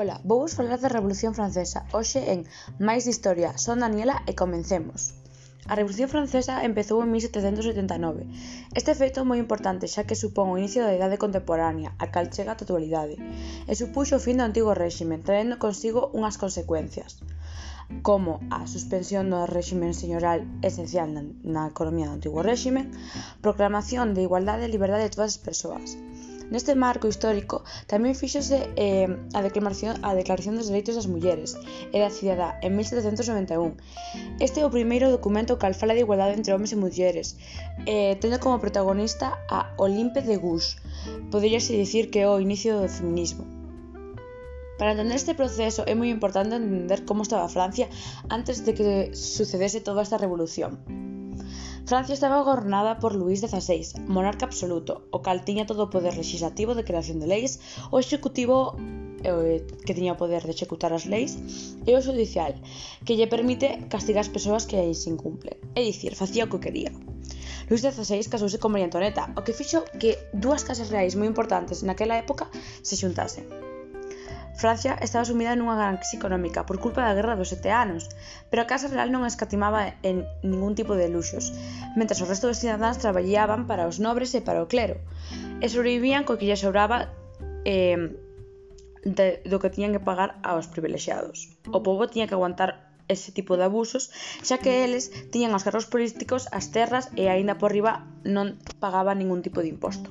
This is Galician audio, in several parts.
Ola, vouvos falar da Revolución Francesa, hoxe en Máis de Historia, son Daniela e comencemos. A Revolución Francesa empezou en 1779. Este feito é moi importante xa que supón o inicio da idade contemporánea, a cal chega a totalidade, e supuxo o fin do antigo réxime, traendo consigo unhas consecuencias, como a suspensión do réxime señoral esencial na, na economía do antigo réxime, proclamación de igualdade e liberdade de todas as persoas, Neste marco histórico tamén fíxose eh, a, declaración, a Declaración dos Dereitos das Mulleres e da Cidadá en 1791. Este é o primeiro documento que fala de igualdade entre homens e mulleres, eh, tendo como protagonista a Olimpe de Gouges. Poderíase dicir que é o inicio do feminismo. Para entender este proceso é moi importante entender como estaba Francia antes de que sucedese toda esta revolución. Francia estaba gobernada por Luís XVI, monarca absoluto, o cal tiña todo o poder legislativo de creación de leis, o executivo eh, que tiña o poder de executar as leis e o judicial, que lle permite castigar as persoas que as incumplen. É dicir, facía o que quería. Luís XVI casouse con María Antonieta, o que fixo que dúas casas reais moi importantes naquela época se xuntasen. Francia estaba sumida nunha gran crise económica por culpa da Guerra dos Sete Anos, pero a Casa Real non escatimaba en ningún tipo de luxos, mentras o resto dos cidadáns traballaban para os nobres e para o clero, e sobrevivían co que lle sobraba eh, de, do que tiñan que pagar aos privilexiados. O povo tiña que aguantar ese tipo de abusos, xa que eles tiñan os cargos políticos, as terras e aínda por riba non pagaban ningún tipo de imposto.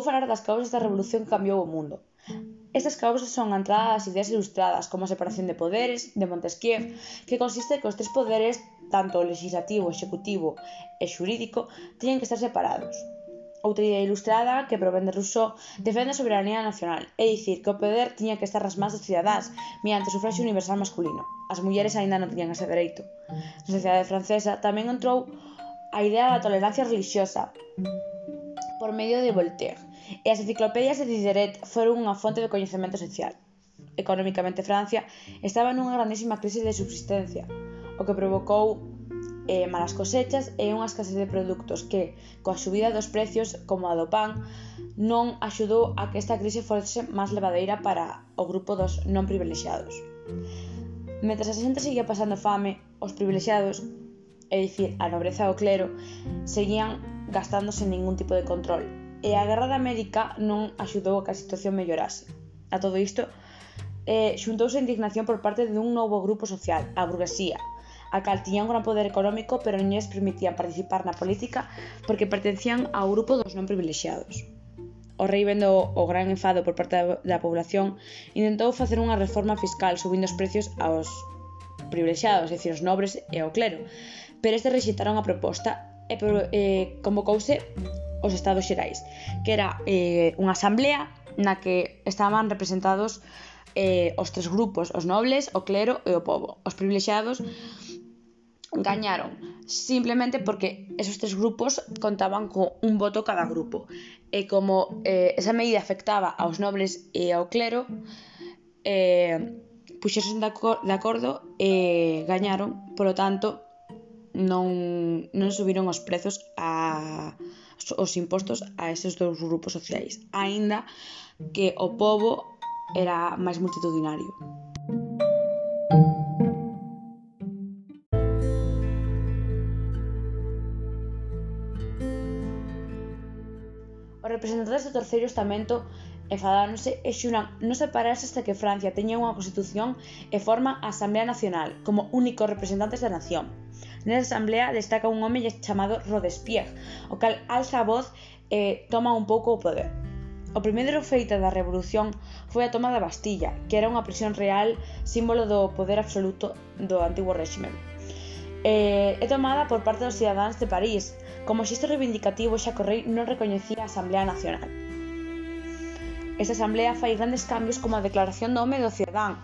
Vou falar das causas da revolución que cambiou o mundo. Estas causas son a entrada das ideas ilustradas, como a separación de poderes de Montesquieu, que consiste que os tres poderes, tanto o legislativo, executivo e xurídico, teñen que estar separados. Outra idea ilustrada que provén de Rousseau defende a soberanía nacional, é dicir, que o poder tiña que estar nas mans dos cidadáns mediante o sufragio universal masculino. As mulleres aínda non tiñan ese dereito. Na sociedade francesa tamén entrou a idea da tolerancia religiosa por medio de Voltaire, E as enciclopedias de Diderot foron unha fonte de coñecemento social. Económicamente, Francia estaba nunha grandísima crise de subsistencia, o que provocou eh, malas cosechas e unha escasez de produtos que, coa subida dos precios como a do pan, non axudou a que esta crise fose máis levadeira para o grupo dos non privilexiados. Mentre a xente seguía pasando fame, os privilexiados, é dicir, a nobreza e o clero, seguían gastando sen ningún tipo de control, e a Guerra da América non axudou a que a situación mellorase. A todo isto, eh, xuntouse a indignación por parte dun novo grupo social, a burguesía, a cal tiña un gran poder económico pero non lles permitían participar na política porque pertencían ao grupo dos non privilexiados. O rei vendo o gran enfado por parte da población, intentou facer unha reforma fiscal subindo os precios aos privilexiados, é dicir, os nobres e ao clero, pero estes rexeitaron a proposta e eh, convocouse os Estados Xerais, que era eh, unha asamblea na que estaban representados eh, os tres grupos, os nobles, o clero e o povo. Os privilexiados gañaron simplemente porque esos tres grupos contaban con un voto cada grupo. E como eh, esa medida afectaba aos nobles e ao clero, eh, puxeron de, acor de acordo e gañaron, polo tanto, non, non subiron os prezos a, os impostos a eses dous grupos sociais, aínda que o pobo era máis multitudinario. Os representantes do terceiro estamento enfadáronse e xuran non separarse hasta que Francia teña unha constitución e forma a Asamblea Nacional como únicos representantes da nación. Nesa asamblea destaca un home chamado Robespierre, o cal alza a voz e toma un pouco o poder. O primeiro feito da revolución foi a toma da Bastilla, que era unha prisión real símbolo do poder absoluto do antigo réxime. E, é tomada por parte dos cidadáns de París, como xesto reivindicativo xa que o rei non recoñecía a Asamblea Nacional. Esta asamblea fai grandes cambios como a Declaración do Home do Cidadán.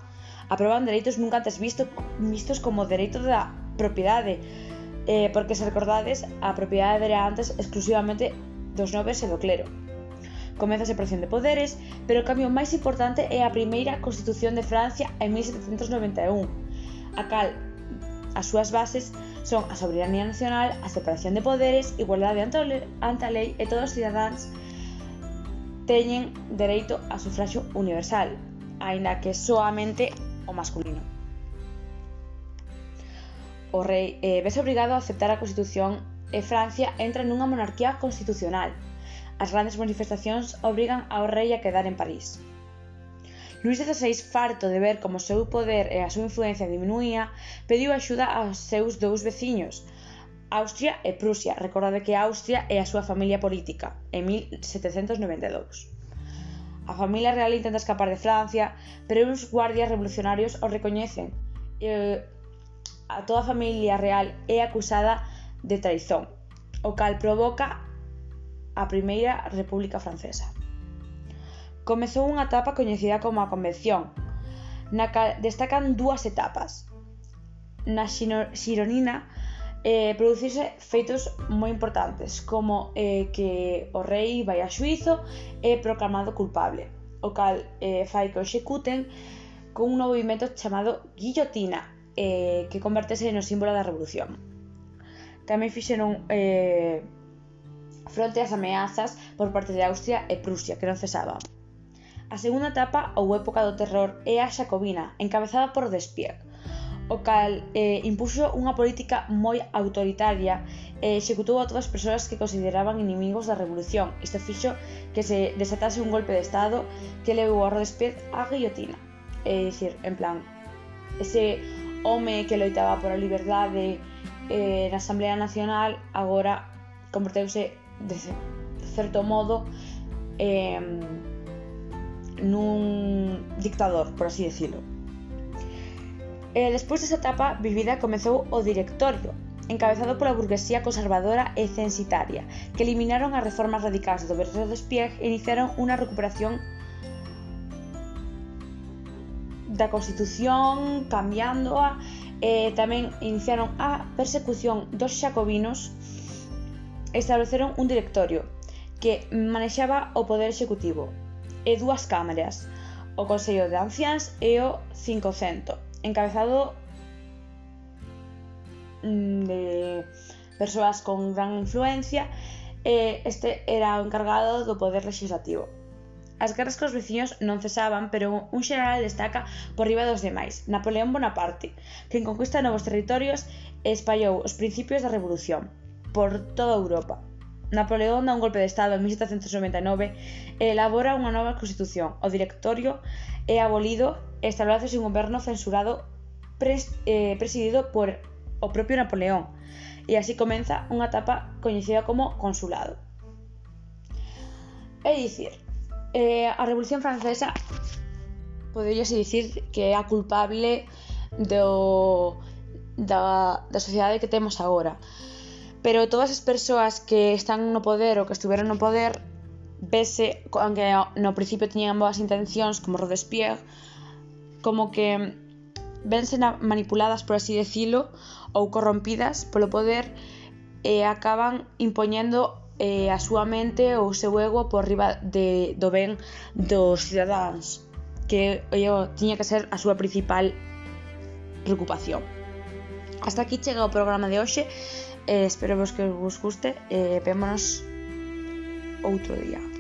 Aproban dereitos nunca antes visto, vistos como o dereito da propiedade, eh, porque se recordades, a propiedade era antes exclusivamente dos nobres e do clero. Comeza a separación de poderes, pero o cambio máis importante é a primeira Constitución de Francia en 1791, a cal as súas bases son a soberanía nacional, a separación de poderes, igualdade ante a lei e todos os cidadáns teñen dereito a sufraxo universal, aínda que soamente o masculino. O rei eh, vese obrigado a aceptar a Constitución e Francia entra nunha monarquía constitucional. As grandes manifestacións obrigan ao rei a quedar en París. Luís XVI, farto de ver como o seu poder e a súa influencia diminuía, pediu axuda aos seus dous veciños, Austria e Prusia. Recordade que Austria é a súa familia política en 1792. A familia real intenta escapar de Francia, pero uns guardias revolucionarios o recoñecen. E, a toda a familia real é acusada de traizón, o cal provoca a Primeira República Francesa. Comezou unha etapa coñecida como a Convención, na cal destacan dúas etapas. Na xironina eh, producirse feitos moi importantes, como eh, que o rei vai a xuizo e proclamado culpable, o cal eh, fai que o executen con un movimento chamado guillotina, eh, que convertese no símbolo da revolución. Tamén fixeron eh, fronte ás ameazas por parte de Austria e Prusia, que non cesaban. A segunda etapa ou época do terror é a xacobina, encabezada por Despierre, o cal eh, impuxo unha política moi autoritaria e executou a todas as persoas que consideraban inimigos da revolución. Isto fixo que se desatase un golpe de estado que levou a Robespierre á guillotina. É dicir, en plan, ese home que loitaba por a liberdade eh, na Asamblea Nacional agora converteuse de, de certo modo eh, nun dictador, por así decirlo. E despois desa etapa vivida comezou o directorio, encabezado pola burguesía conservadora e censitaria, que eliminaron as reformas radicais do Berreo dos e iniciaron unha recuperación da Constitución, cambiándoa, e tamén iniciaron a persecución dos xacobinos e estableceron un directorio que manexaba o poder executivo e dúas cámaras, o Consello de Ancians e o 500 encabezado mm, de persoas con gran influencia e este era o encargado do poder legislativo. As guerras cos veciños non cesaban, pero un xeral destaca por riba dos demais, Napoleón Bonaparte, quen conquista novos territorios e espallou os principios da revolución por toda Europa. Napoleón dá un golpe de estado en 1799 e elabora unha nova constitución, o Directorio é abolido e establece un goberno censurado pres, eh, presidido por o propio Napoleón e así comeza unha etapa coñecida como consulado. É dicir, eh, a Revolución Francesa poderíase dicir que é culpable do, da, da sociedade que temos agora pero todas as persoas que están no poder ou que estiveron no poder vese, aunque no principio tiñan boas intencións como Robespierre, como que vense manipuladas, por así decilo, ou corrompidas polo poder e acaban impoñendo eh, a súa mente ou o seu ego por riba de, do ben dos cidadáns que eu, tiña que ser a súa principal preocupación. Hasta aquí chega o programa de hoxe. Eh, espero vos que vos guste. Eh, vémonos outro día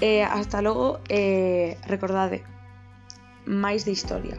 eh, hasta logo, eh, recordade, máis de historia.